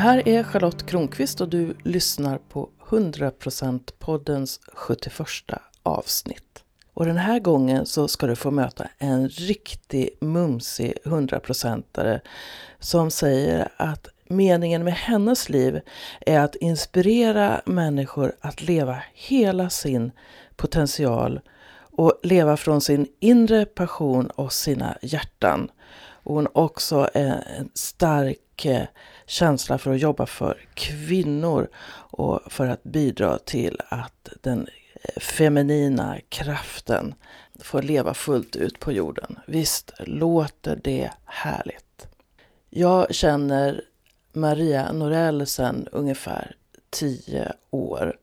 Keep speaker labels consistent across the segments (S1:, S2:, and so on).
S1: Det här är Charlotte Kronqvist och du lyssnar på 100% poddens 71 avsnitt. Och den här gången så ska du få möta en riktig mumsig 100%are som säger att meningen med hennes liv är att inspirera människor att leva hela sin potential och leva från sin inre passion och sina hjärtan. Och hon också en stark eh, känsla för att jobba för kvinnor och för att bidra till att den eh, feminina kraften får leva fullt ut på jorden. Visst låter det härligt? Jag känner Maria Norell sedan ungefär tio år.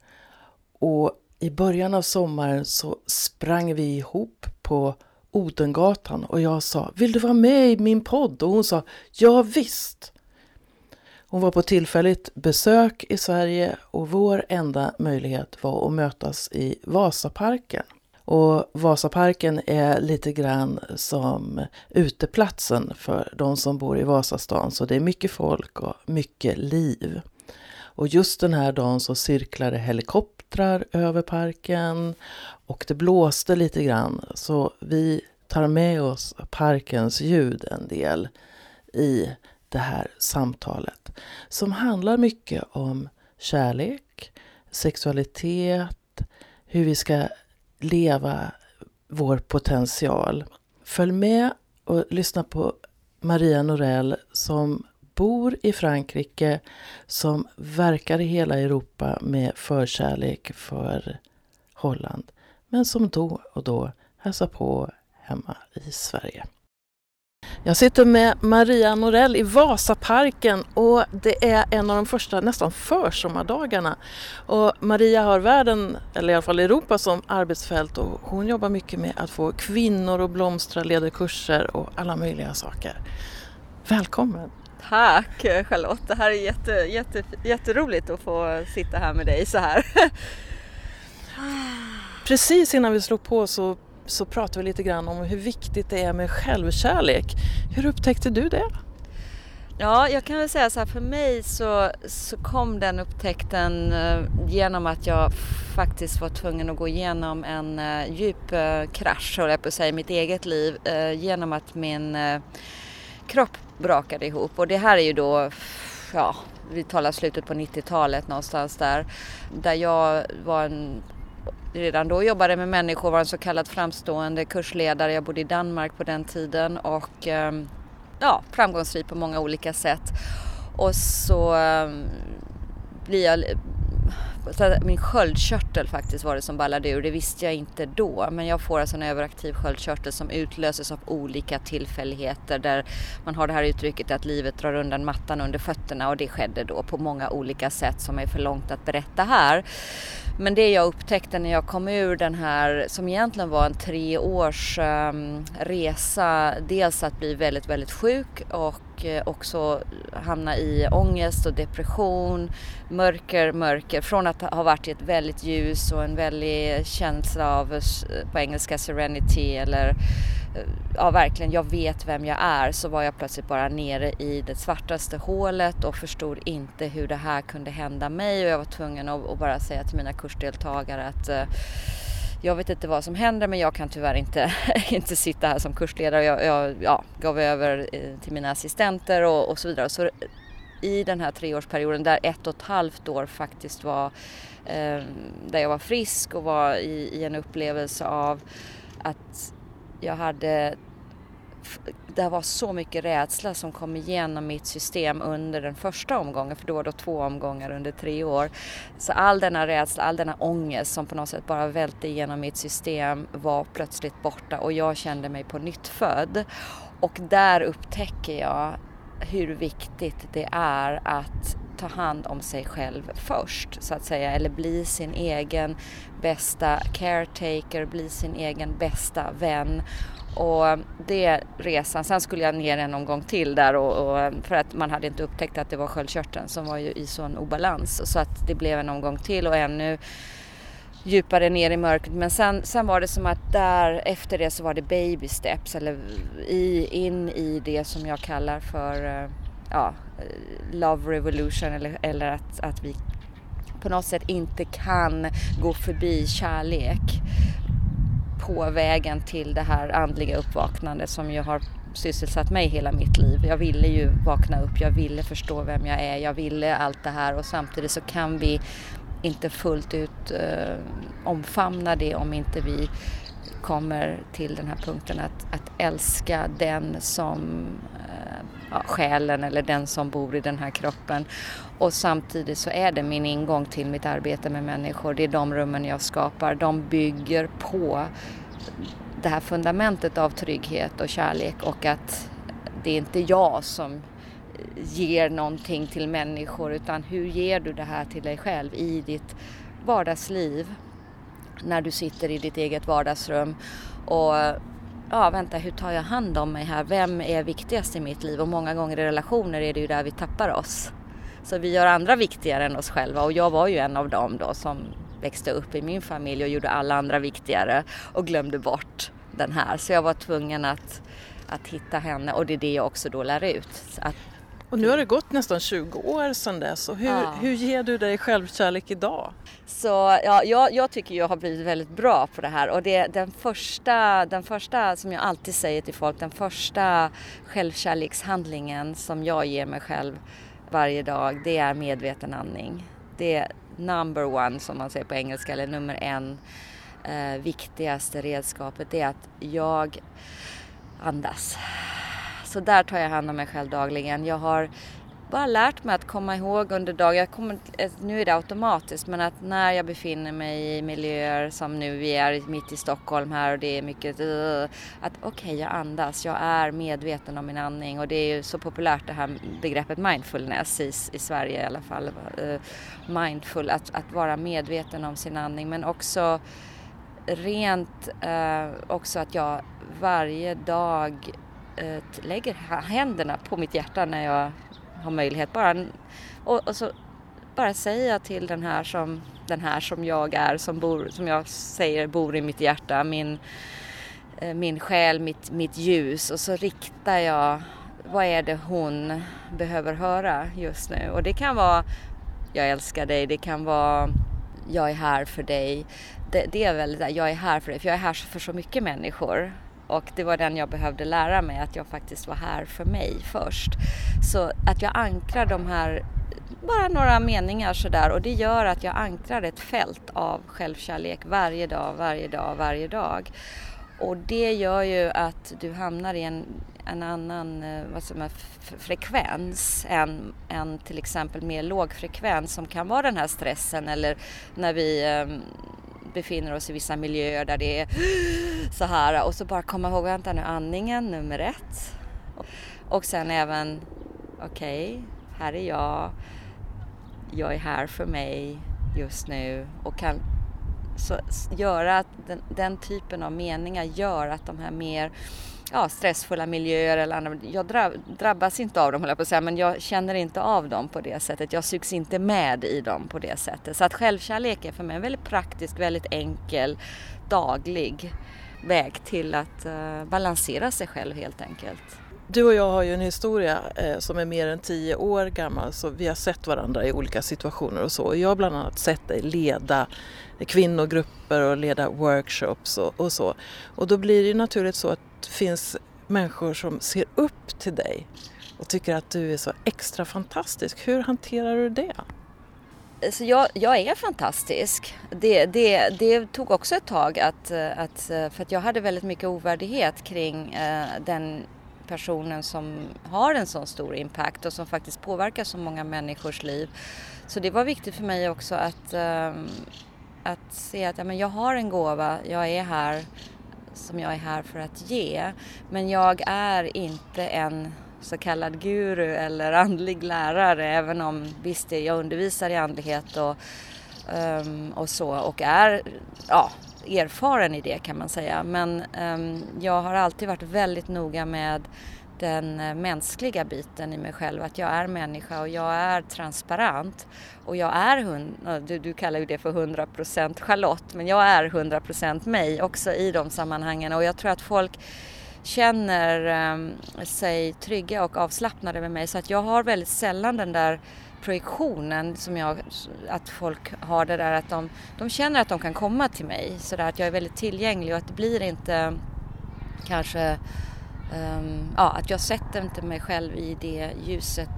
S1: Och i början av sommaren så sprang vi ihop på Odengatan och jag sa Vill du vara med i min podd? Och hon sa Ja visst. Hon var på tillfälligt besök i Sverige och vår enda möjlighet var att mötas i Vasaparken. Och Vasaparken är lite grann som uteplatsen för de som bor i Vasastan. Så det är mycket folk och mycket liv. Och just den här dagen så cirklade helikoptrar över parken och det blåste lite grann. Så vi tar med oss parkens ljud en del i det här samtalet som handlar mycket om kärlek, sexualitet, hur vi ska leva vår potential. Följ med och lyssna på Maria Norell som bor i Frankrike, som verkar i hela Europa med förkärlek för Holland, men som då och då hälsar på hemma i Sverige. Jag sitter med Maria Norell i Vasaparken och det är en av de första nästan försommardagarna. Och Maria har världen, eller i alla fall Europa, som arbetsfält och hon jobbar mycket med att få kvinnor att blomstra, leder kurser och alla möjliga saker. Välkommen!
S2: Tack Charlotte, det här är jätte, jätte, jätteroligt att få sitta här med dig så här.
S1: Precis innan vi slog på så så pratar vi lite grann om hur viktigt det är med självkärlek. Hur upptäckte du det?
S2: Ja, jag kan väl säga så här, för mig så, så kom den upptäckten eh, genom att jag faktiskt var tvungen att gå igenom en eh, djup eh, krasch, höll jag på att säga, i mitt eget liv genom att min kropp brakade ihop. Och det här är ju då, ja, vi talar slutet på 90-talet någonstans där, där jag var en redan då jobbade med människor, var en så kallad framstående kursledare. Jag bodde i Danmark på den tiden och ehm, ja, framgångsrik på många olika sätt. Och så ehm, blir jag min sköldkörtel faktiskt var det som ballade ur. Det visste jag inte då. Men jag får alltså en överaktiv sköldkörtel som utlöses av olika tillfälligheter där man har det här uttrycket att livet drar undan mattan under fötterna och det skedde då på många olika sätt som är för långt att berätta här. Men det jag upptäckte när jag kom ur den här, som egentligen var en tre års um, resa, dels att bli väldigt, väldigt sjuk och uh, också hamna i ångest och depression, mörker, mörker. Från att ha varit i ett väldigt ljus och en väldig känsla av, eh, på engelska, serenity eller ja verkligen, jag vet vem jag är, så var jag plötsligt bara nere i det svartaste hålet och förstod inte hur det här kunde hända mig och jag var tvungen att, att bara säga till mina kursdeltagare att eh, jag vet inte vad som händer men jag kan tyvärr inte, inte sitta här som kursledare. Jag, jag ja, gav över eh, till mina assistenter och, och så vidare. Så i den här treårsperioden där ett och ett halvt år faktiskt var eh, där jag var frisk och var i, i en upplevelse av att jag hade det var så mycket rädsla som kom igenom mitt system under den första omgången, för då var det två omgångar under tre år. Så all denna rädsla, all denna ångest som på något sätt bara välte igenom mitt system var plötsligt borta och jag kände mig på nytt född. Och där upptäcker jag hur viktigt det är att ta hand om sig själv först så att säga eller bli sin egen bästa caretaker, bli sin egen bästa vän. Och det resan, sen skulle jag ner en omgång till där och, och, för att man hade inte upptäckt att det var sköldkörteln som var ju i sån obalans. Så att det blev en omgång till och ännu djupare ner i mörkret. Men sen, sen var det som att där efter det så var det baby steps eller i, in i det som jag kallar för eh, ja, eh, love revolution eller, eller att, att vi på något sätt inte kan gå förbi kärlek på vägen till det här andliga uppvaknandet som ju har sysselsatt mig hela mitt liv. Jag ville ju vakna upp, jag ville förstå vem jag är, jag ville allt det här och samtidigt så kan vi inte fullt ut eh, omfamna det om inte vi kommer till den här punkten att, att älska den som eh, ja, själen eller den som bor i den här kroppen. Och samtidigt så är det min ingång till mitt arbete med människor. Det är de rummen jag skapar. De bygger på det här fundamentet av trygghet och kärlek och att det är inte jag som ger någonting till människor utan hur ger du det här till dig själv i ditt vardagsliv när du sitter i ditt eget vardagsrum och ja, vänta, hur tar jag hand om mig här? Vem är viktigast i mitt liv? Och många gånger i relationer är det ju där vi tappar oss. Så vi gör andra viktigare än oss själva och jag var ju en av dem då som växte upp i min familj och gjorde alla andra viktigare och glömde bort den här. Så jag var tvungen att, att hitta henne och det är det jag också då lär ut. Att,
S1: och nu har det gått nästan 20 år sedan dess och hur, ja. hur ger du dig självkärlek idag?
S2: Så ja, jag, jag, tycker jag har blivit väldigt bra på det här och det, den, första, den första som jag alltid säger till folk, den första självkärlekshandlingen som jag ger mig själv varje dag, det är medveten andning. Det är number one som man säger på engelska, eller nummer en eh, viktigaste redskapet, det är att jag andas. Så där tar jag hand om mig själv dagligen. Jag har bara lärt mig att komma ihåg under dagen, eh, nu är det automatiskt, men att när jag befinner mig i miljöer som nu, vi är mitt i Stockholm här och det är mycket, eh, att okej, okay, jag andas, jag är medveten om min andning och det är ju så populärt det här begreppet mindfulness i, i Sverige i alla fall. Eh, mindful, att, att vara medveten om sin andning men också rent eh, också att jag varje dag Eh, lägger händerna på mitt hjärta när jag har möjlighet. Bara, och, och, så bara säga till den här som, den här som jag är, som, bor, som jag säger bor i mitt hjärta, min, eh, min själ, mitt, mitt ljus och så riktar jag vad är det hon behöver höra just nu? Och det kan vara jag älskar dig, det kan vara jag är här för dig. Det, det är väldigt jag är här för dig, för jag är här för så mycket människor. Och det var den jag behövde lära mig, att jag faktiskt var här för mig först. Så att jag ankrar de här, bara några meningar sådär och det gör att jag ankrar ett fält av självkärlek varje dag, varje dag, varje dag. Och det gör ju att du hamnar i en, en annan eh, vad som är, frekvens än, än till exempel mer lågfrekvens som kan vara den här stressen eller när vi ehm, befinner oss i vissa miljöer där det är så här och så bara komma ihåg, vänta nu, andningen nummer ett. Och sen även, okej, okay, här är jag, jag är här för mig just nu och kan så göra att den, den typen av meningar gör att de här mer ja, stressfulla miljöer eller andra. Jag drabbas inte av dem höll jag på att säga, men jag känner inte av dem på det sättet. Jag sugs inte med i dem på det sättet. Så att självkärlek är för mig en väldigt praktisk, väldigt enkel, daglig väg till att eh, balansera sig själv helt enkelt.
S1: Du och jag har ju en historia eh, som är mer än tio år gammal så vi har sett varandra i olika situationer och så. Jag har bland annat sett dig leda kvinnogrupper och leda workshops och, och så. Och då blir det ju naturligt så att det finns människor som ser upp till dig och tycker att du är så extra fantastisk. Hur hanterar du det?
S2: Så jag, jag är fantastisk. Det, det, det tog också ett tag att, att, för att jag hade väldigt mycket ovärdighet kring eh, den personen som har en sån stor impact och som faktiskt påverkar så många människors liv. Så det var viktigt för mig också att, eh, att se att ja, men jag har en gåva, jag är här som jag är här för att ge. Men jag är inte en så kallad guru eller andlig lärare även om visst jag undervisar i andlighet och, um, och så och är ja, erfaren i det kan man säga. Men um, jag har alltid varit väldigt noga med den eh, mänskliga biten i mig själv, att jag är människa och jag är transparent. Och jag är, hund, du, du kallar ju det för 100% Charlotte, men jag är 100% mig också i de sammanhangen och jag tror att folk känner ehm, sig trygga och avslappnade med mig så att jag har väldigt sällan den där projektionen som jag, att folk har det där att de, de känner att de kan komma till mig så där att jag är väldigt tillgänglig och att det blir inte kanske um, ja, att jag sätter inte mig själv i det ljuset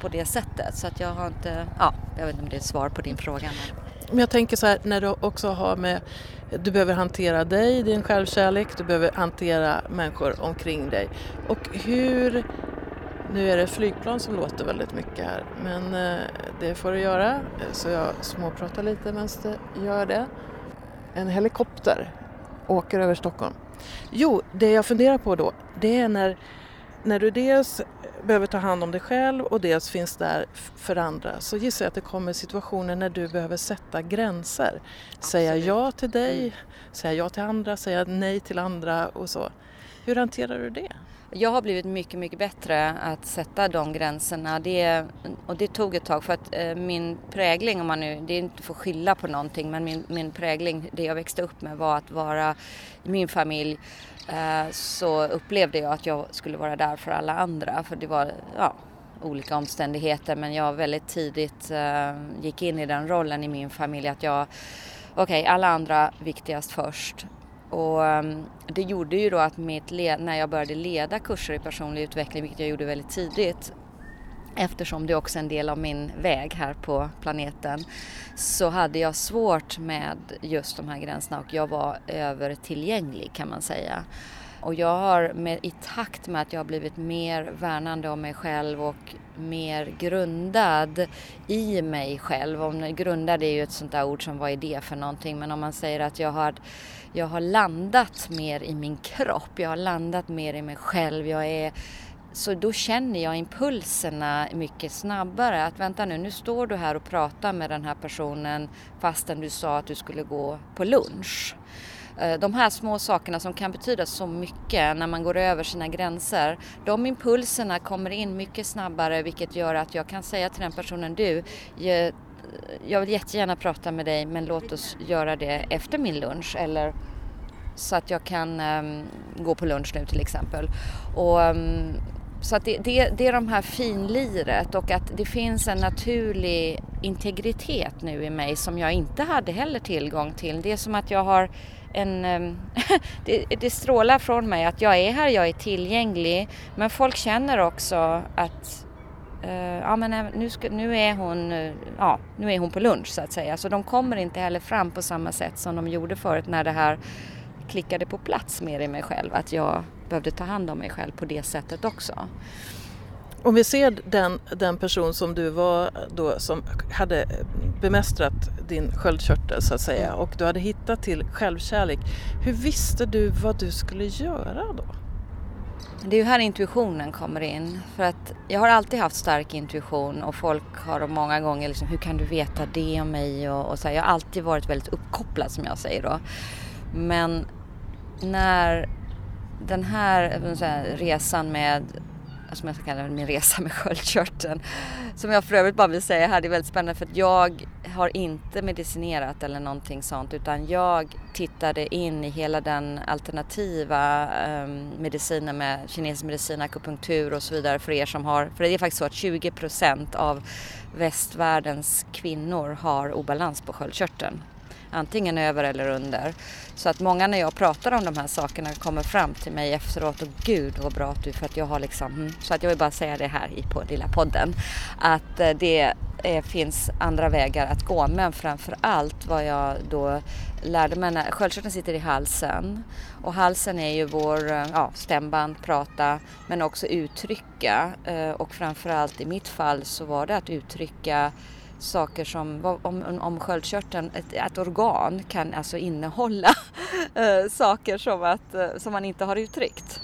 S2: på det sättet så att jag har inte, ja, jag vet inte om det är ett svar på din fråga. Men...
S1: Men jag tänker så här när du också har med, du behöver hantera dig, din självkärlek, du behöver hantera människor omkring dig. Och hur, nu är det flygplan som låter väldigt mycket här, men eh, det får du göra. Eh, så jag småpratar lite medan du gör det. En helikopter åker över Stockholm. Jo, det jag funderar på då, det är när, när du dels behöver ta hand om dig själv och dels finns där för andra så gissar jag att det kommer situationer när du behöver sätta gränser. Säga ja till dig, mm. säga ja till andra, säga nej till andra och så. Hur hanterar du det?
S2: Jag har blivit mycket, mycket bättre att sätta de gränserna. Det, och det tog ett tag för att eh, min prägling, om man nu, det är inte för att skylla på någonting, men min, min prägling, det jag växte upp med var att vara i min familj eh, så upplevde jag att jag skulle vara där för alla andra. För det var ja, olika omständigheter men jag väldigt tidigt eh, gick in i den rollen i min familj att jag, okej okay, alla andra viktigast först och ehm, det gjorde ju då att mitt när jag började leda kurser i personlig utveckling, vilket jag gjorde väldigt tidigt, eftersom det också är en del av min väg här på planeten, så hade jag svårt med just de här gränserna och jag var övertillgänglig kan man säga. Och jag har med, i takt med att jag har blivit mer värnande om mig själv och mer grundad i mig själv. Om, grundad är ju ett sånt där ord som vad är det för någonting men om man säger att jag har, jag har landat mer i min kropp, jag har landat mer i mig själv, jag är så då känner jag impulserna mycket snabbare. Att vänta nu, nu står du här och pratar med den här personen fastän du sa att du skulle gå på lunch. Eh, de här små sakerna som kan betyda så mycket när man går över sina gränser. De impulserna kommer in mycket snabbare vilket gör att jag kan säga till den personen du, eh, jag vill jättegärna prata med dig men låt oss göra det efter min lunch eller så att jag kan um, gå på lunch nu till exempel. Och, um, så att det, det, det, är de här finliret och att det finns en naturlig integritet nu i mig som jag inte hade heller tillgång till. Det är som att jag har en, ehm, det, det strålar från mig att jag är här, jag är tillgänglig men folk känner också att ja men eh, nu, ska, nu, är hon, uh, ja, nu är hon på lunch så att säga. Så de kommer inte heller fram på samma sätt som de gjorde förut när det här klickade på plats mer i mig själv. Att jag behövde ta hand om mig själv på det sättet också.
S1: Om vi ser den, den person som du var då som hade bemästrat din sköldkörtel så att säga mm. och du hade hittat till självkärlek. Hur visste du vad du skulle göra då?
S2: Det är ju här intuitionen kommer in. För att jag har alltid haft stark intuition och folk har många gånger liksom, hur kan du veta det om mig? Och, och så här, jag har alltid varit väldigt uppkopplad som jag säger då. Men när den här, här resan med som jag kallar min resa med sköldkörteln. Som jag för övrigt bara vill säga här, det är väldigt spännande för att jag har inte medicinerat eller någonting sånt utan jag tittade in i hela den alternativa um, medicinen med kinesisk medicin, akupunktur och så vidare för er som har, för det är faktiskt så att 20% av västvärldens kvinnor har obalans på sköldkörteln antingen över eller under. Så att många när jag pratar om de här sakerna kommer fram till mig efteråt och gud vad bra att du, för att jag har liksom, mm. så att jag vill bara säga det här i på lilla podden, att eh, det är, finns andra vägar att gå. Men framför allt vad jag då lärde mig, när sköldkörteln sitter i halsen. Och halsen är ju vår eh, ja, stämband, prata men också uttrycka. Och framförallt i mitt fall så var det att uttrycka saker som, om, om sköldkörteln, ett, ett organ kan alltså innehålla eh, saker som, att, eh, som man inte har uttryckt.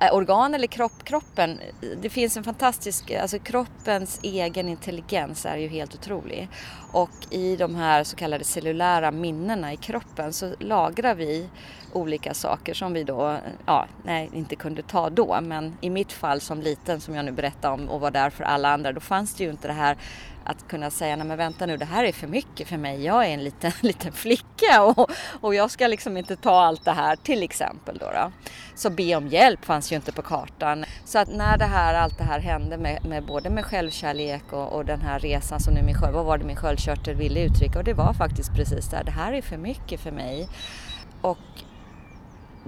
S2: Eh, organ eller kropp, kroppen, det finns en fantastisk, alltså kroppens egen intelligens är ju helt otrolig. Och i de här så kallade cellulära minnena i kroppen så lagrar vi olika saker som vi då, ja, nej, inte kunde ta då, men i mitt fall som liten som jag nu berättar om och var där för alla andra, då fanns det ju inte det här att kunna säga, nej men vänta nu, det här är för mycket för mig. Jag är en liten, liten flicka och, och jag ska liksom inte ta allt det här till exempel. Då, då. Så be om hjälp fanns ju inte på kartan. Så att när det här, allt det här hände med, med både med självkärlek och, och den här resan som nu min vad var det min sköldkörtel ville uttrycka? Och det var faktiskt precis det här, det här är för mycket för mig. Och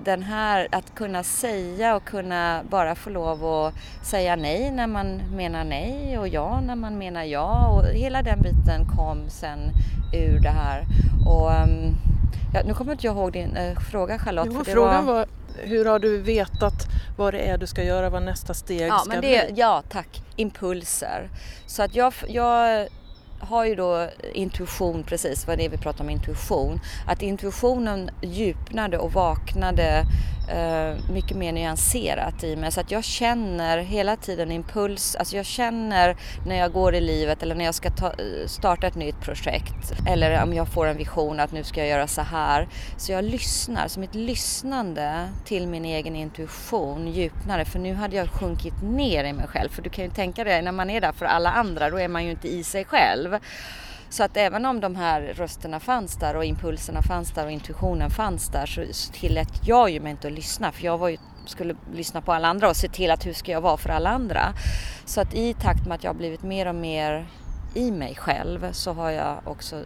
S2: den här att kunna säga och kunna bara få lov att säga nej när man menar nej och ja när man menar ja och hela den biten kom sen ur det här. Och, um, ja, nu kommer inte jag ihåg din äh, fråga Charlotte.
S1: Jo, frågan var... var... hur har du vetat vad det är du ska göra, vad nästa steg
S2: ja,
S1: ska
S2: men det,
S1: bli?
S2: Ja, tack. Impulser. Så att jag, jag har ju då intuition, precis vad det är vi pratar om intuition, att intuitionen djupnade och vaknade Eh, mycket mer nyanserat i mig. Så att jag känner hela tiden impuls, alltså jag känner när jag går i livet eller när jag ska ta, eh, starta ett nytt projekt eller om jag får en vision att nu ska jag göra så här. Så jag lyssnar, så mitt lyssnande till min egen intuition djupnare för nu hade jag sjunkit ner i mig själv. För du kan ju tänka dig när man är där för alla andra då är man ju inte i sig själv. Så att även om de här rösterna fanns där och impulserna fanns där och intuitionen fanns där så tillät jag ju mig inte att lyssna för jag var ju, skulle lyssna på alla andra och se till att hur ska jag vara för alla andra. Så att i takt med att jag blivit mer och mer i mig själv så har jag också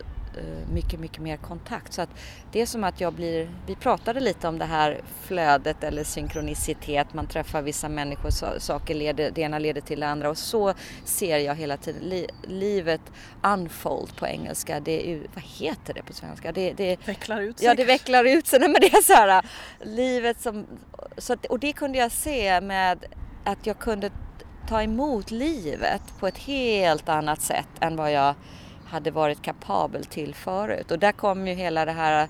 S2: mycket, mycket mer kontakt. Så att det är som att jag blir, vi pratade lite om det här flödet eller synkronicitet, man träffar vissa människor, saker leder, det ena leder till det andra och så ser jag hela tiden li, livet unfold på engelska, det är, vad heter det på svenska? Det, det
S1: vecklar ut sig.
S2: Ja, det vecklar ut sig. Nej, men det är så här, livet som, så att, och det kunde jag se med att jag kunde ta emot livet på ett helt annat sätt än vad jag hade varit kapabel till förut. Och där kom ju hela det här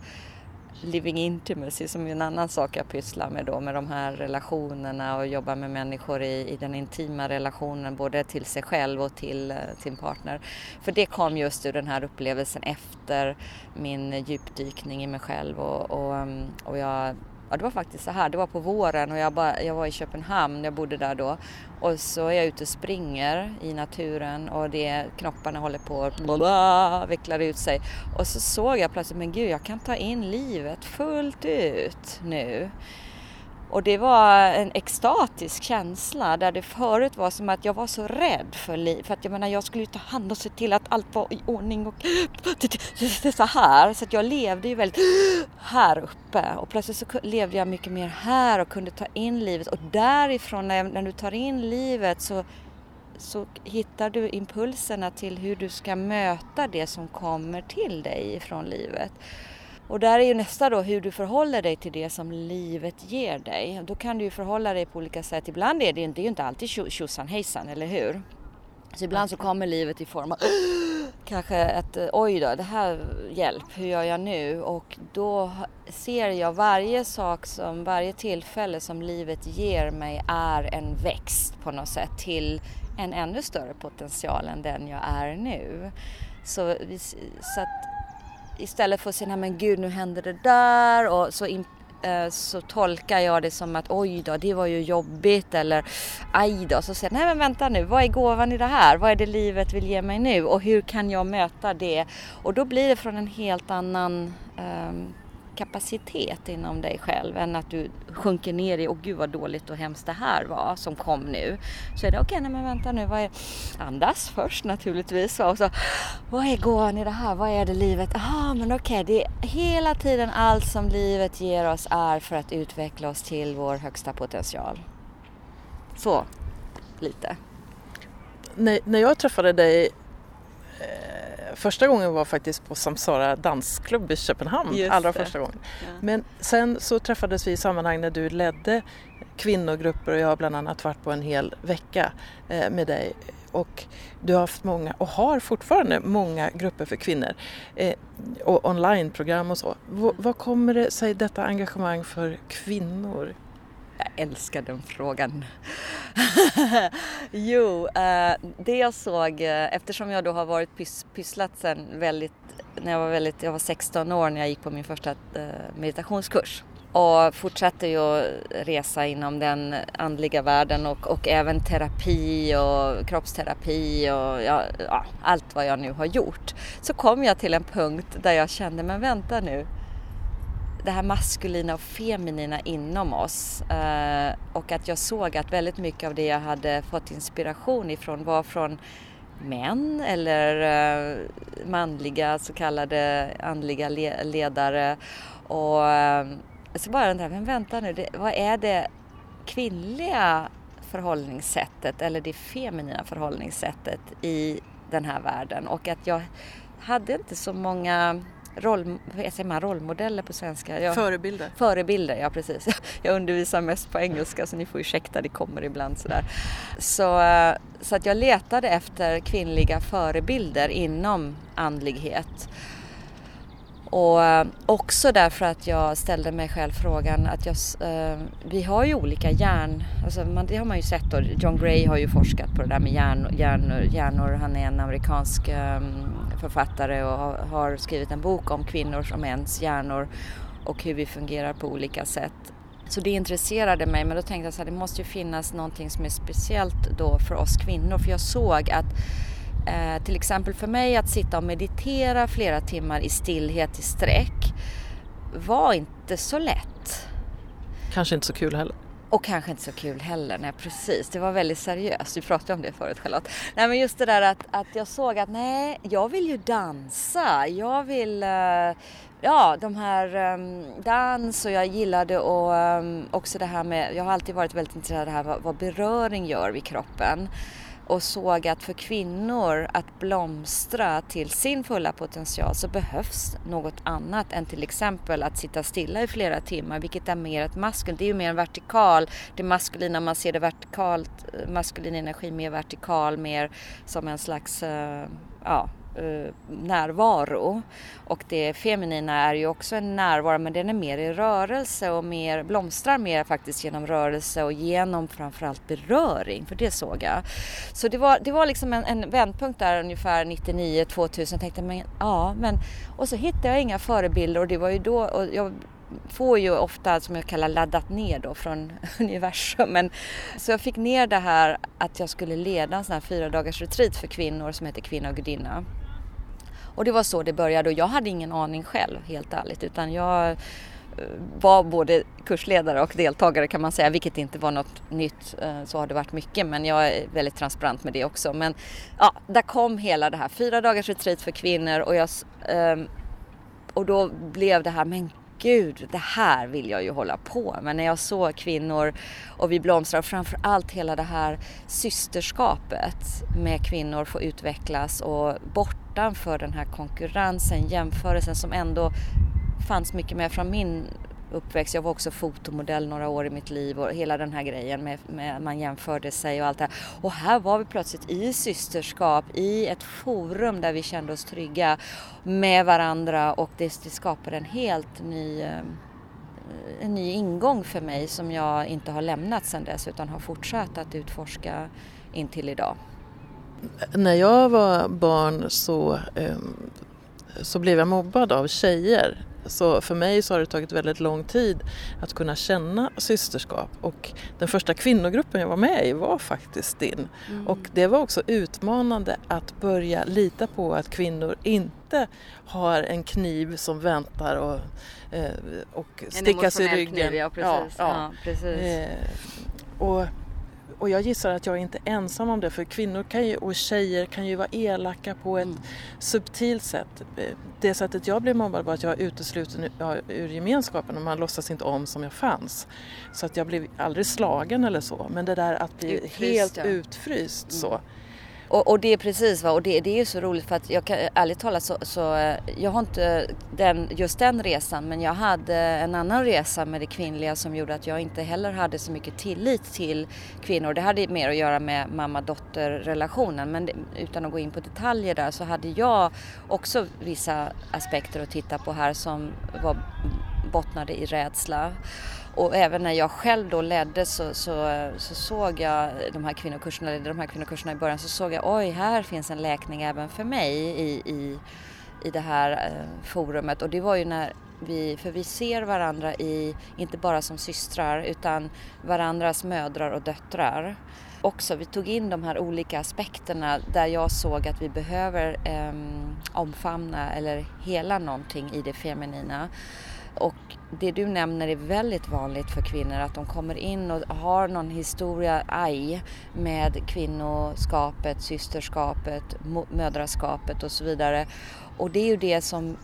S2: living intimacy som är en annan sak jag pysslar med då med de här relationerna och jobba med människor i, i den intima relationen både till sig själv och till eh, sin partner. För det kom just ur den här upplevelsen efter min djupdykning i mig själv och, och, mm, och jag Ja, det var faktiskt så här, det var på våren och jag, bara, jag var i Köpenhamn, jag bodde där då. Och så är jag ute och springer i naturen och det, knopparna håller på att vecklar ut sig. Och så såg jag plötsligt, men gud jag kan ta in livet fullt ut nu. Och det var en extatisk känsla där det förut var som att jag var så rädd för liv. För att jag menar, jag skulle ju ta hand och se till att allt var i ordning och så här. Så att jag levde ju väldigt här uppe och plötsligt så levde jag mycket mer här och kunde ta in livet och därifrån när, du tar in livet så så hittar du impulserna till hur du ska möta det som kommer till dig från livet. Och där är ju nästa då hur du förhåller dig till det som livet ger dig. Då kan du ju förhålla dig på olika sätt. Ibland är det, det är ju inte alltid tjosan hejsan, eller hur? Så ibland så kommer livet i form av kanske att eh, oj då, det här hjälp, hur gör jag nu? Och då ser jag varje sak som, varje tillfälle som livet ger mig är en växt på något sätt till en ännu större potential än den jag är nu. Så, så att istället för att säga, nej men gud nu händer det där och så, in, eh, så tolkar jag det som att oj då, det var ju jobbigt eller aj då. Så säger jag, nej men vänta nu, vad är gåvan i det här? Vad är det livet vill ge mig nu och hur kan jag möta det? Och då blir det från en helt annan eh, kapacitet inom dig själv än att du sjunker ner i, åh gud vad dåligt och hemskt det här var som kom nu. Så är det okej, okay, men vänta nu, vad är, andas först naturligtvis och så, vad är gåvan i det här, vad är det livet, ah men okej, okay, det är hela tiden allt som livet ger oss är för att utveckla oss till vår högsta potential. Så, lite.
S1: När, när jag träffade dig eh första gången var faktiskt på Samsara dansklubb i Köpenhamn, Just allra det. första gången. Ja. Men sen så träffades vi i sammanhang när du ledde kvinnogrupper och jag har bland annat varit på en hel vecka eh, med dig. Och du har haft många, och har fortfarande många grupper för kvinnor eh, och onlineprogram och så. Vad kommer det sig detta engagemang för kvinnor?
S2: Jag älskar den frågan. jo, eh, det jag såg, eh, eftersom jag då har varit pys pysslat sen väldigt, när jag var väldigt, jag var 16 år när jag gick på min första eh, meditationskurs. och fortsatte ju att resa inom den andliga världen och, och även terapi och kroppsterapi och ja, ja, allt vad jag nu har gjort. Så kom jag till en punkt där jag kände, men vänta nu, det här maskulina och feminina inom oss eh, och att jag såg att väldigt mycket av det jag hade fått inspiration ifrån var från män eller eh, manliga så kallade andliga ledare. Och eh, så bara undrar men vänta nu, det, vad är det kvinnliga förhållningssättet eller det feminina förhållningssättet i den här världen? Och att jag hade inte så många roll, säger man, rollmodeller på svenska?
S1: Jag, förebilder.
S2: Förebilder, ja precis. Jag undervisar mest på engelska så ni får ursäkta, det kommer ibland sådär. Så, eh, så att jag letade efter kvinnliga förebilder inom andlighet. Och eh, också därför att jag ställde mig själv frågan att jag, eh, vi har ju olika hjärn, alltså man, det har man ju sett då. John Gray har ju forskat på det där med hjärn, hjärnor, hjärnor. Han är en amerikansk eh, författare och har, skrivit en bok om kvinnors och mäns hjärnor och hur vi fungerar på olika sätt. Så det intresserade mig men då tänkte jag att det måste ju finnas någonting som är speciellt då för oss kvinnor för jag såg att Eh, till exempel för mig att sitta och meditera flera timmar i stillhet i sträck var inte så lätt.
S1: Kanske inte så kul heller.
S2: Och kanske inte så kul heller, nej precis. Det var väldigt seriöst. Vi pratade om det förut Charlotte. Nej men just det där att, att jag såg att nej, jag vill ju dansa. Jag vill, eh, ja de här um, dans och jag gillade och um, också det här med, jag har alltid varit väldigt intresserad av det här vad, vad beröring gör vid kroppen och såg att för kvinnor att blomstra till sin fulla potential så behövs något annat än till exempel att sitta stilla i flera timmar, vilket är mer ett maskulint, det är ju mer en vertikal, det maskulina, man ser det vertikalt, eh, maskulin energi mer vertikal, mer som en slags, eh, ja, Eh, närvaro. Och det feminina är ju också en närvaro men den är mer i rörelse och mer, blomstrar mer faktiskt genom rörelse och genom framförallt beröring, för det såg jag. Så det var, det var liksom en, en vändpunkt där ungefär 99-2000. Jag tänkte men ja, men och så hittade jag inga förebilder och det var ju då och jag får ju ofta, som jag kallar laddat ner då från universum. Men, så jag fick ner det här att jag skulle leda en sån här fyra dagars retreat för kvinnor som heter Kvinna och gudinna. Och det var så det började och jag hade ingen aning själv helt ärligt utan jag eh, var både kursledare och deltagare kan man säga, vilket inte var något nytt. Eh, så har det varit mycket, men jag är väldigt transparent med det också. Men ja, där kom hela det här, fyra dagars retreat för kvinnor och jag ehm, och då blev det här, men gud, det här vill jag ju hålla på med. När jag såg kvinnor och vi blomstrar och framför allt hela det här systerskapet med kvinnor får utvecklas och bortanför den här konkurrensen, jämförelsen som ändå fanns mycket mer från min uppväxt. Jag var också fotomodell några år i mitt liv och hela den här grejen med, med man jämförde sig och allt det här. Och här var vi plötsligt i systerskap, i ett forum där vi kände oss trygga med varandra och det, det skapade en helt ny eh, en ny ingång för mig som jag inte har lämnat sedan dess utan har fortsatt att utforska in till idag.
S1: När jag var barn så, eh, så blev jag mobbad av tjejer så för mig så har det tagit väldigt lång tid att kunna känna systerskap och den första kvinnogruppen jag var med i var faktiskt din. Mm. Och det var också utmanande att börja lita på att kvinnor inte har en kniv som väntar och, eh, och stickas i ryggen.
S2: Kniv, ja, precis. Ja, ja. ja precis. Eh,
S1: och och jag gissar att jag är inte ensam om det för kvinnor kan ju, och tjejer kan ju vara elaka på ett mm. subtilt sätt. Det sättet jag blev mobbad var att jag var utesluten ur gemenskapen och man låtsas inte om som jag fanns. Så att jag blev aldrig slagen eller så men det där att bli utfryst, helt ja. utfryst mm
S2: och, och, det är precis vad, och det, det är så roligt för att jag kan ärligt talat så, så eh, jag har inte den, just den resan men jag hade en annan resa med det kvinnliga som gjorde att jag inte heller hade så mycket tillit till kvinnor. Det hade mer att göra med mamma-dotter relationen men det, utan att gå in på detaljer där så hade jag också vissa aspekter att titta på här som var, bottnade i rädsla. Och även när jag själv då ledde så, så, så såg jag de här kvinnokurserna, ledde de här kvinnokurserna i början, så såg jag oj, här finns en läkning även för mig i, i, i det här eh, forumet. Och det var ju när vi, för vi ser varandra i, inte bara som systrar utan varandras mödrar och döttrar. Också, vi tog in de här olika aspekterna där jag såg att vi behöver eh, omfamna eller hela någonting i det feminina. Och det du nämner är väldigt vanligt för kvinnor att de kommer in och har någon historia, aj, med kvinnoskapet, systerskapet, mödraskapet och så vidare. Och det är ju det som,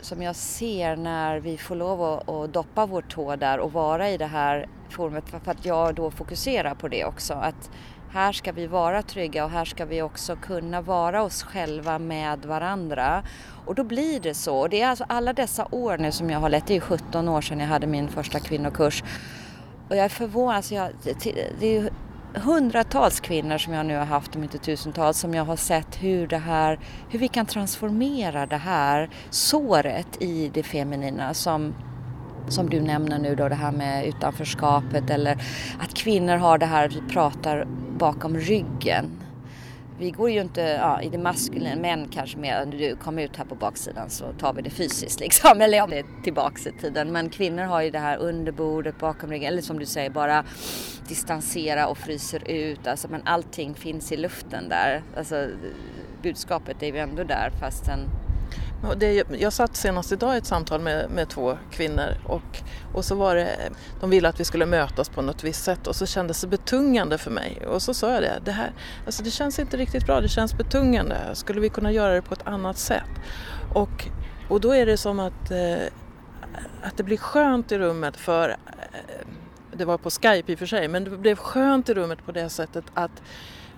S2: som jag ser när vi får lov att, att doppa vår tå där och vara i det här forumet för att jag då fokuserar på det också. Att här ska vi vara trygga och här ska vi också kunna vara oss själva med varandra. Och då blir det så. Och det är alltså alla dessa år nu som jag har lett, det är 17 år sedan jag hade min första kvinnokurs. Och jag är förvånad, alltså jag, det är hundratals kvinnor som jag nu har haft, om inte tusentals, som jag har sett hur det här, hur vi kan transformera det här såret i det feminina som som du nämner nu då det här med utanförskapet eller att kvinnor har det här att vi pratar bakom ryggen. Vi går ju inte ja, i det maskulina, män kanske mer, du kom ut här på baksidan så tar vi det fysiskt liksom, eller om det är tillbaks i tiden. Men kvinnor har ju det här under bordet, bakom ryggen, eller som du säger bara distansera och fryser ut. Alltså, men allting finns i luften där. Alltså, budskapet är ju ändå där fastän
S1: det, jag satt senast idag i ett samtal med, med två kvinnor och, och så var det, de ville att vi skulle mötas på något visst sätt och så kändes det betungande för mig. Och så sa jag det, det här, alltså det känns inte riktigt bra, det känns betungande. Skulle vi kunna göra det på ett annat sätt? Och, och då är det som att, eh, att det blir skönt i rummet för, eh, det var på Skype i och för sig, men det blev skönt i rummet på det sättet att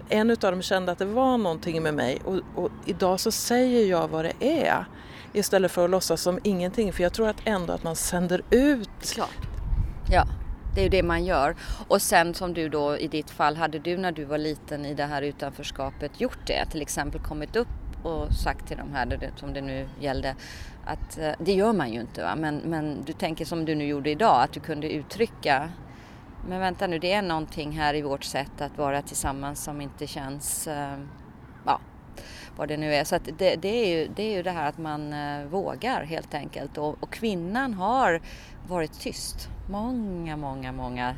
S1: en av dem kände att det var någonting med mig och, och, idag så säger jag vad det är istället för att låtsas som ingenting för jag tror att ändå att man sänder ut.
S2: Klart. Ja, det är ju det man gör. Och sen som du då i ditt fall, hade du när du var liten i det här utanförskapet gjort det? Till exempel kommit upp och sagt till de här, som det nu gällde, att eh, det gör man ju inte va, men, men du tänker som du nu gjorde idag, att du kunde uttrycka men vänta nu, det är någonting här i vårt sätt att vara tillsammans som inte känns, eh, ja, vad det nu är. Så det, det, är ju, det är ju det här att man eh, vågar helt enkelt. Och, och, kvinnan har varit tyst. Många, många, många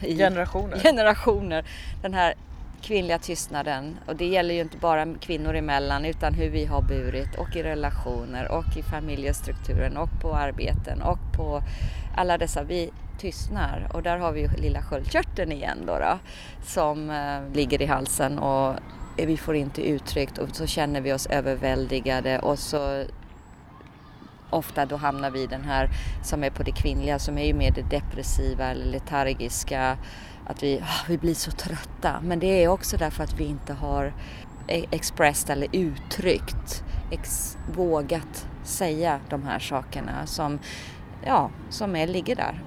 S1: generationer.
S2: generationer. Den här kvinnliga tystnaden. Och det gäller ju inte bara kvinnor emellan utan hur vi har burit och i relationer och i familjestrukturen och på arbeten och på alla dessa. Vi tystnar och där har vi ju lilla sköldkörteln igen då, då som eh, ligger i halsen och vi får inte uttryckt och så känner vi oss överväldigade och så ofta då hamnar vi i den här som är på det kvinnliga som är ju mer det depressiva eller letargiska att vi, ah, vi blir så trötta men det är också därför att vi inte har e-, expressed eller uttryckt, ex, vågat säga de här sakerna som, ja, som är, ligger där.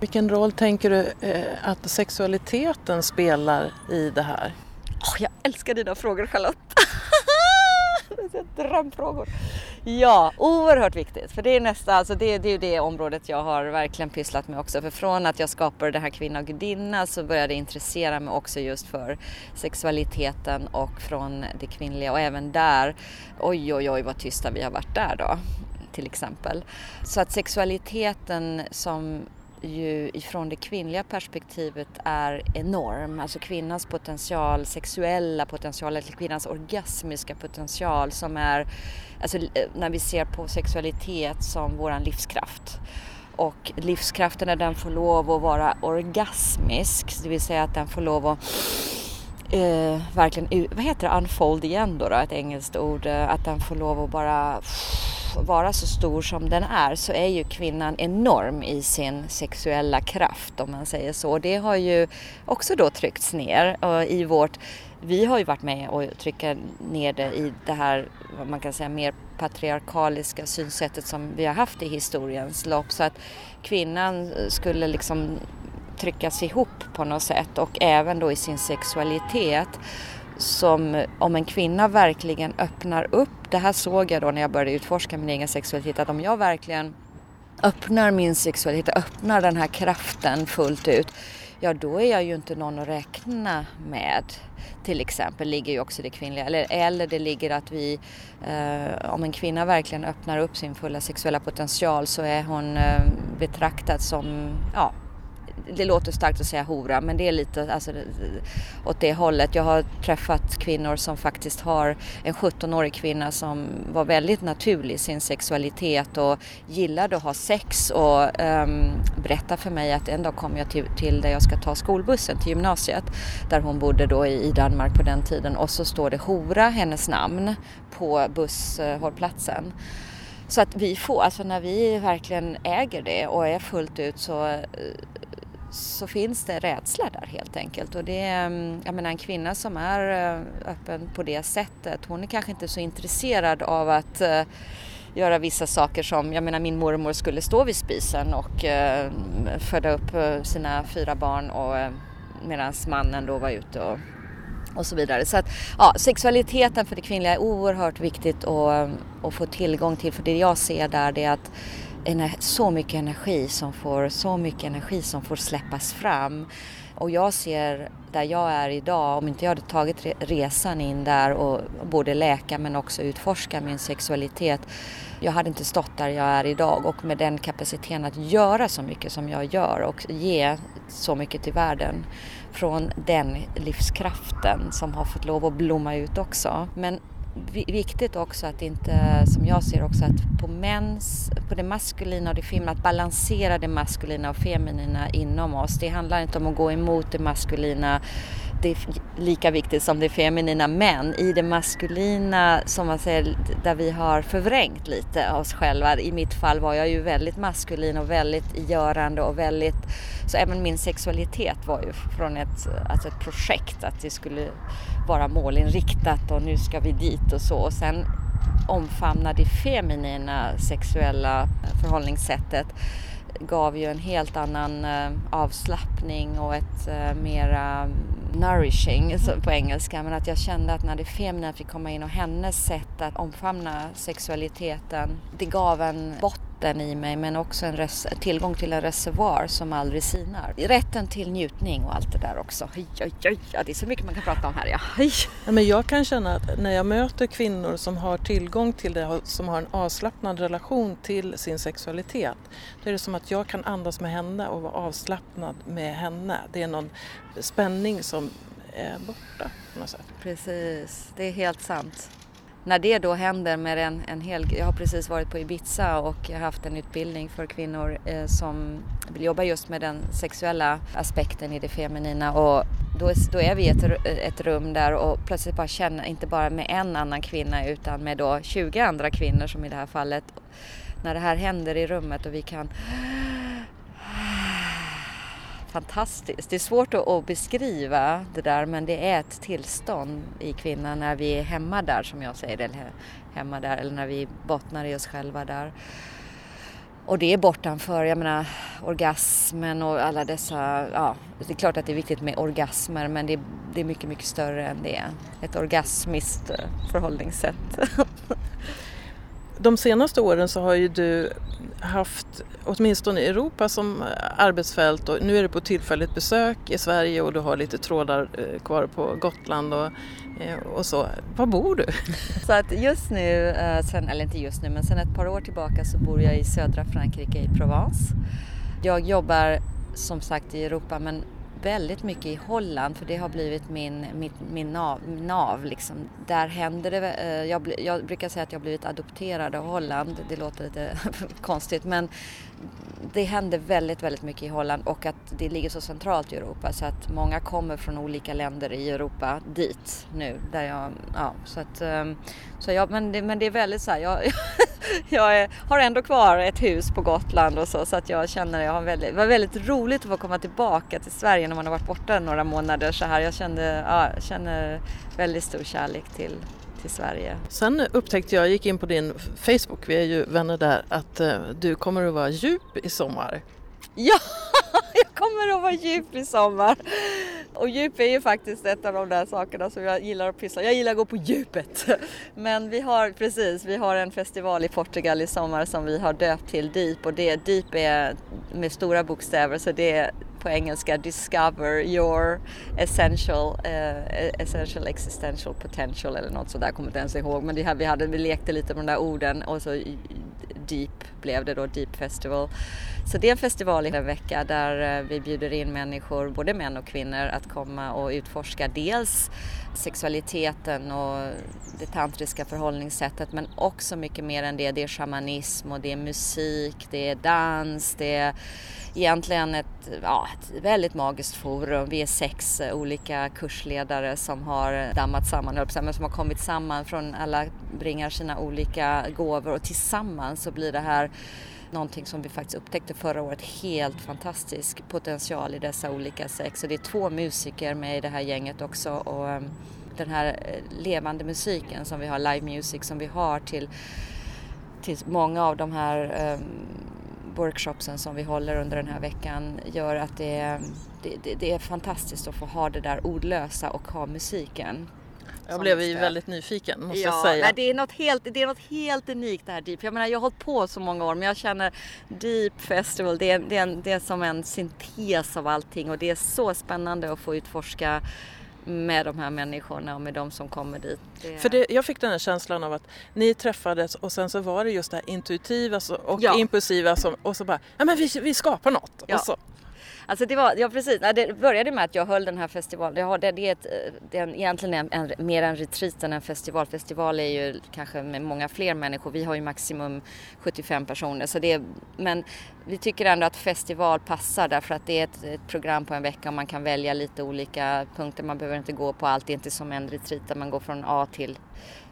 S1: Vilken roll tänker du eh, att sexualiteten spelar i det här?
S2: Oh, jag älskar dina frågor Charlotte! drömfrågor. Ja, oerhört viktigt. För det är nästa, alltså det, det är ju det området jag har verkligen pysslat med också. För från att jag skapade det här Kvinna och gudinna så började jag intressera mig också just för sexualiteten och från det kvinnliga. Och även där, oj oj oj vad tysta vi har varit där då till exempel. Så att sexualiteten som ju ifrån det kvinnliga perspektivet är enorm. Alltså kvinnans potential, sexuella potential, eller kvinnans orgasmiska potential som är, alltså eh, när vi ser på sexualitet som våran livskraft. Och livskraften när den får lov att vara orgasmisk, det vill säga att den får lov att eh, verkligen, vad heter det, unfold igen då, då, ett engelskt ord, eh, att den får lov att bara vara så stor som den är så är ju kvinnan enorm i sin sexuella kraft om man säger så. Det har ju också då tryckts ner eh, i vårt vi har ju varit med och trycka ner det i det här, vad man kan säga, mer patriarkaliska synsättet som vi har haft i historiens lopp. Så att kvinnan skulle liksom tryckas ihop på något sätt och även då i sin sexualitet som om en kvinna verkligen öppnar upp, det här såg jag då när jag började utforska min egen sexualitet, att om jag verkligen öppnar min sexualitet, öppnar den här kraften fullt ut, ja då är jag ju inte någon att räkna med. Till exempel ligger ju också det kvinnliga, eller, eller det ligger att vi, eh, om en kvinna verkligen öppnar upp sin fulla sexuella potential så är hon eh, betraktad som, ja, det låter starkt att säga hora men det är lite alltså, åt det hållet. Jag har träffat kvinnor som faktiskt har en 17-årig kvinna som var väldigt naturlig i sin sexualitet och gillade att ha sex och ehm, um, berätta för mig att en dag kommer jag till, till där jag ska ta skolbussen till gymnasiet där hon bodde då i, i Danmark på den tiden och så står det hora, hennes namn, på busshållplatsen. Så att vi får, alltså när vi verkligen äger det och är fullt ut så eh, så finns det rädsla där helt enkelt. Och det mm, jag menar en kvinna som är eh, öppen på det sättet, hon är kanske inte så intresserad av att eh, göra vissa saker som, jag menar min mormor skulle stå vid spisen och eh, föda upp eh, sina fyra barn och uh, medan mannen då var ute och, och så vidare. Så att ja, sexualiteten för det kvinnliga är oerhört viktigt att, att få tillgång till för det jag ser där det är att så mycket energi som får, så mycket energi som får släppas fram. Och jag ser där jag är idag, om inte jag hade tagit resan in där och både läka men också utforska min sexualitet. Jag hade inte stått där jag är idag och med den kapaciteten att göra så mycket som jag gör och ge så mycket till världen från den livskraften som har fått lov att blomma ut också. Men viktigt också att inte, som jag ser också, att på mäns, på det maskulina och det feminina, att balansera det maskulina och feminina inom oss. Det handlar inte om att gå emot det maskulina det är lika viktigt som det feminina men i det maskulina som man säger där vi har förvrängt lite oss själva. I mitt fall var jag ju väldigt maskulin och väldigt görande och väldigt så även min sexualitet var ju från ett, alltså ett projekt att det skulle vara målinriktat och nu ska vi dit och så och sen omfamna det feminina sexuella förhållningssättet gav ju en helt annan eh, avslappning och ett eh, mera nourishing på engelska men att jag kände att när det feminina fick komma in och hennes sätt att omfamna sexualiteten det gav en botten vatten i mig men också en tillgång till en reservoar som aldrig sinar. Rätten till njutning och allt det där också. Oj, oj, oj. Ja, det är så mycket man kan prata om här. Ja.
S1: ja. men jag kan känna att när jag möter kvinnor som har tillgång till det, som har en avslappnad relation till sin sexualitet, då är det som att jag kan andas med henne och vara avslappnad med henne. Det är någon spänning som är borta på något sätt.
S2: Precis, det är helt sant när det då händer med en, en hel... Jag har precis varit på Ibiza och haft en utbildning för kvinnor eh, som vill jobba just med den sexuella aspekten i det feminina och då, då är vi i ett, ett rum där och plötsligt bara känner, inte bara med en annan kvinna utan med då 20 andra kvinnor som i det här fallet. När det här händer i rummet och vi kan fantastiskt. Det är svårt att, beskriva det där men det är ett tillstånd i kvinnan när vi är hemma där som jag säger, eller hemma där eller när vi bottnar i oss själva där. Och det är bortanför, jag menar orgasmen och alla dessa, ja det är klart att det är viktigt med orgasmer men det är, det är mycket, mycket större än det. Ett orgasmiskt eh, förhållningssätt.
S1: De senaste åren så har ju du haft åtminstone Europa som arbetsfält och nu är du på tillfälligt besök i Sverige och du har lite trådar eh, kvar på Gotland och, eh, och så. Var bor du?
S2: Så att just nu, eh, sen, eller inte just nu men sen ett par år tillbaka så bor jag i södra Frankrike i Provence. Jag jobbar som sagt i Europa men väldigt mycket i Holland för det har blivit min, min, min nav. nav liksom. Där händer det, eh, jag, jag, brukar säga att jag blivit adopterad av Holland, det låter lite konstigt men det händer väldigt, väldigt mycket i Holland och att det ligger så centralt i Europa så att många kommer från olika länder i Europa dit nu. Där jag, ja, så att, ehm, så jag, men, det, men det är väldigt så här, jag, jag är, har ändå kvar ett hus på Gotland och så, så att jag känner, jag har väldigt, det var väldigt roligt att få komma tillbaka till Sverige när man har varit borta några månader så här. Jag kände, ja, jag känner väldigt stor kärlek till, till Sverige.
S1: Sen upptäckte jag, jag gick in på din Facebook, vi är ju vänner där, att eh, du kommer att vara djup i sommar.
S2: Ja, jag kommer att vara djup i sommar. Och djup är ju faktiskt ett av de där sakerna som jag gillar att pyssla Jag gillar att gå på djupet. Men vi har precis, vi har en festival i Portugal i sommar som vi har döpt till Deep och det Deep är med stora bokstäver så det är på engelska Discover your essential, uh, essential existential potential eller något sådär, kommer inte ens ihåg. Men det, vi, hade, vi lekte lite med de där orden och så Deep blev det då, Deep Festival. Så det är en festival i en vecka där eh, vi bjuder in människor, både män och kvinnor, att komma och utforska dels sexualiteten och det tantriska förhållningssättet men också mycket mer än det. Det är shamanism och det är musik, det är dans, det är egentligen ett, ja, ett väldigt magiskt forum. Vi är sex eh, olika kursledare som har eh, dammat samman, men som har kommit samman från alla bringar sina olika gåvor och tillsammans så blir det här någonting som vi faktiskt upptäckte förra året, helt fantastisk potential i dessa olika sex. Och det är två musiker med i det här gänget också och eh, den här levande musiken som vi har, live music som vi har till, till många av de här um, workshopsen som vi håller under den här veckan gör att det, det, det, är fantastiskt att få ha det där ordlösa och ha musiken.
S1: Jag blev ju väldigt nyfiken måste
S2: ja,
S1: jag säga.
S2: Nej, det, är något helt, det är något helt unikt det här Deep. Jag menar jag har hållit på så många år men jag känner Deep Festival det är, det är, det är som en syntes av allting och det är så spännande att få utforska med de här människorna och med de som kommer dit.
S1: Det... För det, jag fick den här känslan av att ni träffades och sen så var det just det här intuitiva och ja. impulsiva som, och så bara, ja men vi, vi skapar något. Ja. Och så
S2: Alltså det var, ja precis, det började med att jag höll den här festivalen. Det, det, det är, ett, eh, det är egentligen en, en, mer en retreat än en festival. Festival är ju kanske med många fler människor. Vi har ju maximum 75 personer. Så det är, men vi tycker ändå att festival passar därför att det är ett, ett, program på en vecka och man kan välja lite olika punkter. Man behöver inte gå på allt. Det är inte som en retreat där man går från A till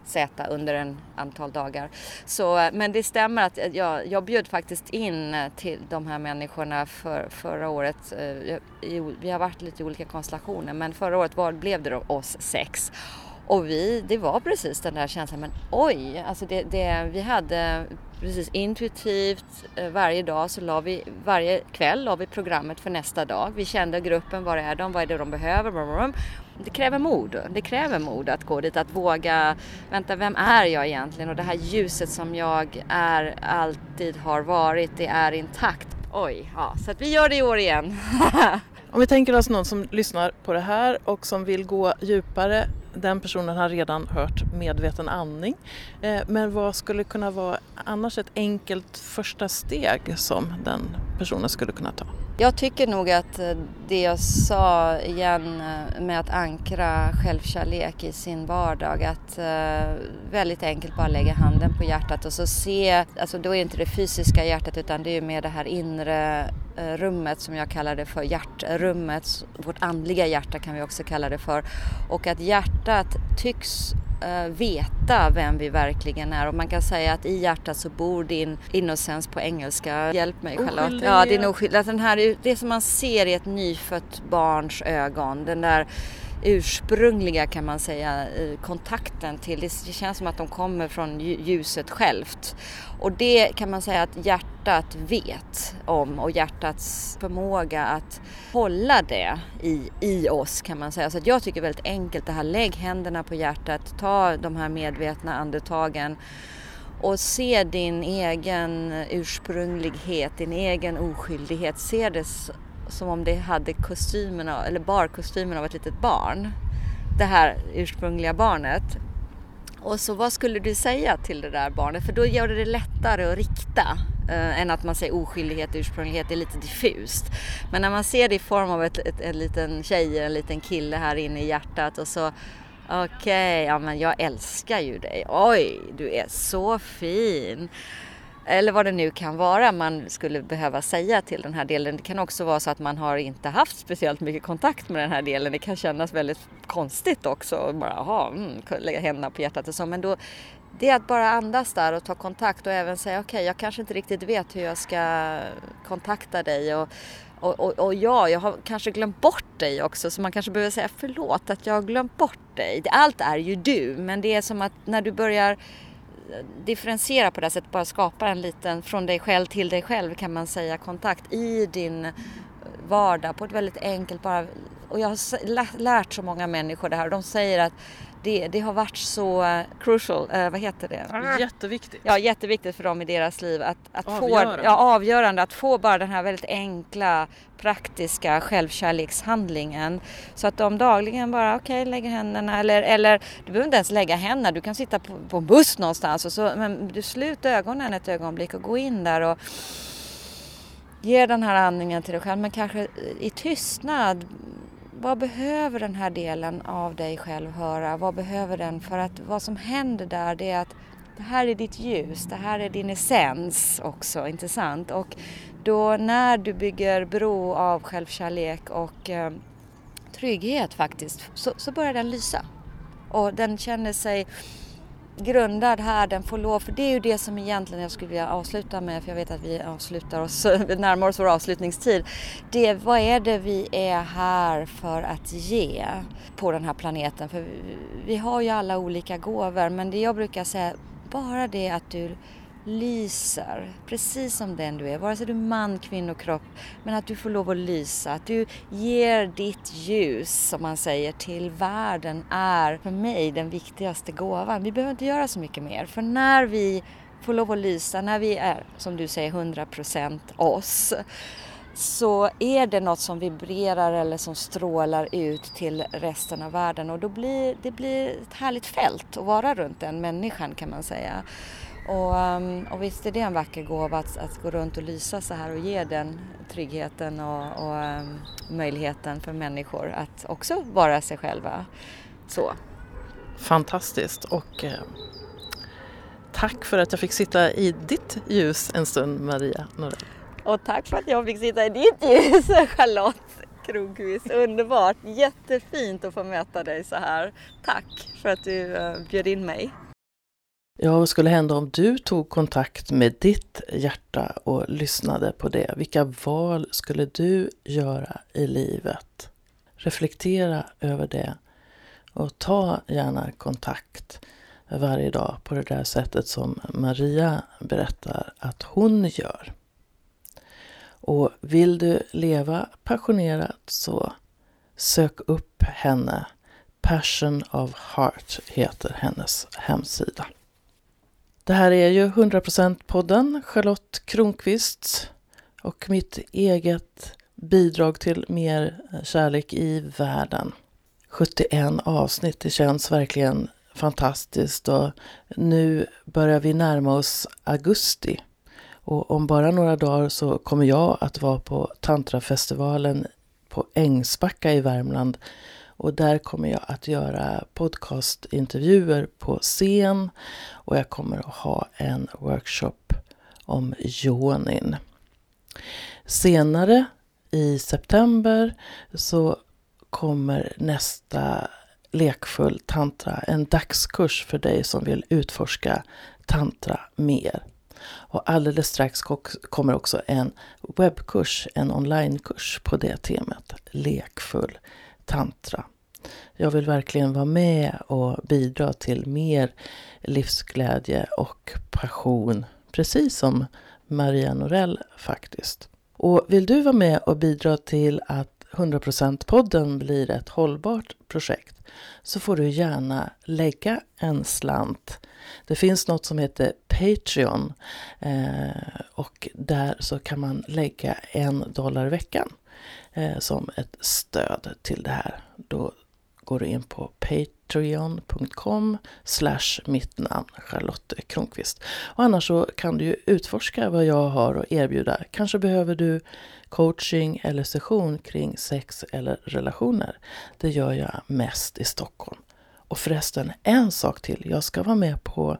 S2: Z under en antal dagar. Så, eh, men det stämmer att eh, jag, jag bjöd faktiskt in eh, till de här människorna för, förra året. Vi har varit lite i olika konstellationer men förra året var, blev det då oss sex. Och vi, det var precis den där känslan, men oj, alltså det, det, vi hade precis intuitivt varje dag så la vi, varje kväll la vi programmet för nästa dag. Vi kände gruppen, var är de, vad är det de behöver? Det kräver mod, det kräver mod att gå dit, att våga, vänta vem är jag egentligen? Och det här ljuset som jag är, alltid har varit, det är intakt. Oj, ja, så att vi gör det i år igen.
S1: Om vi tänker oss någon som lyssnar på det här och som vill gå djupare den personen har redan hört medveten andning. Eh, men vad skulle kunna vara annars ett enkelt första steg som den personen skulle kunna ta?
S2: Jag tycker nog att eh, det jag sa igen eh, med att ankra självkärlek i sin vardag, att väldigt enkelt bara lägga handen på hjärtat och så se, alltså då är det inte det fysiska hjärtat utan det är ju mer det här inre rummet som jag kallar det för, hjärtrummet, vårt andliga hjärta kan vi också kalla det för. Och att hjärtat tycks uh, veta vem vi verkligen är och man kan säga att i hjärtat så bor din innocens på engelska. Hjälp mig Charlotte. Ja, din oskyldighet. Den här, det som man ser i ett nyfött barns ögon, den där ursprungliga kan man säga kontakten till. Det känns som att de kommer från ljuset självt. Och det kan man säga att hjärtat vet om och hjärtats förmåga att hålla det i, i oss kan man säga. Så jag tycker väldigt enkelt det här, lägg händerna på hjärtat, ta de här medvetna andetagen och se din egen ursprunglighet, din egen oskyldighet. Se det som om det hade kostymerna, eller bar kostymen av ett litet barn. Det här ursprungliga barnet. Och så vad skulle du säga till det där barnet? För då gör det det lättare att rikta eh, än att man säger oskyldighet och ursprunglighet, det är lite diffust. Men när man ser det i form av ett, ett, en liten tjej, en liten kille här inne i hjärtat och så okej, okay, ja men jag älskar ju dig. Oj, du är så fin. Eller vad det nu kan vara man skulle behöva säga till den här delen. Det kan också vara så att man har inte haft speciellt mycket kontakt med den här delen. Det kan kännas väldigt konstigt också. Bara, aha, mm, lägga händerna på hjärtat och så. Men då, det är att bara andas där och ta kontakt och även säga okej, okay, jag kanske inte riktigt vet hur jag ska kontakta dig. Och, och, och, och, ja, jag har kanske glömt bort dig också så man kanske behöver säga förlåt att jag har glömt bort dig. Allt är ju du men det är som att när du börjar differentiera på det sättet, bara skapa en liten från dig själv till dig själv kan man säga kontakt i din vardag på ett väldigt enkelt bara och jag har lärt så många människor det här. Och de säger att det, det har varit så eh, crucial, eh, vad heter det?
S1: Jätteviktigt.
S2: Ja, jätteviktigt för dem i deras liv att, att
S1: Avgörande.
S2: få, ja, avgörande, att få bara den här väldigt enkla praktiska självkärlekshandlingen. Så att de dagligen bara, okej, okay, lägger händerna eller, eller du behöver inte ens lägga händerna, du kan sitta på, på en buss någonstans och så, men du sluter ögonen ett ögonblick och gå in där och ge den här andningen till dig själv, men kanske i tystnad vad behöver den här delen av dig själv höra? Vad behöver den? För att vad som händer där det är att det här är ditt ljus, det här är din essens också, inte sant? Och då när du bygger bro av självkärlek och eh, trygghet faktiskt, så, så börjar den lysa. Och den känner sig grundad här, den får lov, för det är ju det som egentligen jag skulle vilja avsluta med, för jag vet att vi avslutar oss, vi närmar oss vår avslutningstid. Det, vad är det vi är här för att ge på den här planeten? För vi, vi har ju alla olika gåvor, men det jag brukar säga, bara det att du lyser precis som den du är, vare sig du är man, kvinna, kropp, men att du får lov att lysa, att du ger ditt ljus, som man säger, till världen är för mig den viktigaste gåvan. Vi behöver inte göra så mycket mer, för när vi får lov att lysa, när vi är, som du säger, 100% oss, så är det något som vibrerar eller som strålar ut till resten av världen och då blir det blir ett härligt fält att vara runt den människan kan man säga. Och, um, och visst är det en vacker gåva att, att gå runt och lysa så här och ge den tryggheten och, och um, möjligheten för människor att också vara sig själva. Så.
S1: Fantastiskt och eh, tack för att jag fick sitta i ditt ljus en stund Maria Norell.
S2: Och tack för att jag fick sitta i ditt ljus Charlotte Kronqvist. Underbart, jättefint att få möta dig så här. Tack för att du uh, bjöd in mig.
S1: Ja, vad skulle hända om du tog kontakt med ditt hjärta och lyssnade på det? Vilka val skulle du göra i livet? Reflektera över det och ta gärna kontakt varje dag på det där sättet som Maria berättar att hon gör. Och vill du leva passionerat så sök upp henne. Passion of Heart heter hennes hemsida. Det här är ju 100% podden Charlotte Kronqvist och mitt eget bidrag till mer eh, kärlek i världen. 71 avsnitt, det känns verkligen fantastiskt och nu börjar vi närma oss augusti. Och om bara några dagar så kommer jag att vara på Tantrafestivalen på Ängsbacka i Värmland och där kommer jag att göra podcastintervjuer på scen och jag kommer att ha en workshop om yonin. Senare i september så kommer nästa lekfull tantra, en dagskurs för dig som vill utforska tantra mer. Och alldeles strax kommer också en webbkurs, en onlinekurs på det temat, lekfull tantra. Jag vill verkligen vara med och bidra till mer livsglädje och passion, precis som Maria Norell faktiskt. Och vill du vara med och bidra till att 100%-podden blir ett hållbart projekt så får du gärna lägga en slant. Det finns något som heter Patreon eh, och där så kan man lägga en dollar i veckan Eh, som ett stöd till det här. Då går du in på patreon.com slash mitt namn Charlotte Kronqvist. Och annars så kan du ju utforska vad jag har att erbjuda. Kanske behöver du coaching eller session kring sex eller relationer. Det gör jag mest i Stockholm. Och förresten, en sak till. Jag ska vara med på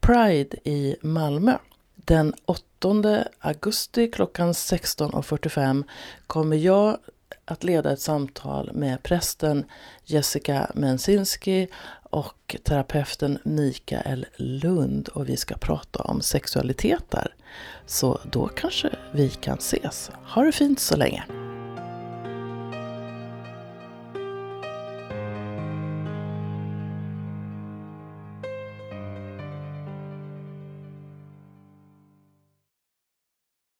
S1: Pride i Malmö. Den 8 augusti klockan 16.45 kommer jag att leda ett samtal med prästen Jessica Mensinski och terapeuten Mikael Lund och vi ska prata om sexualitet där. Så då kanske vi kan ses. Ha det fint så länge!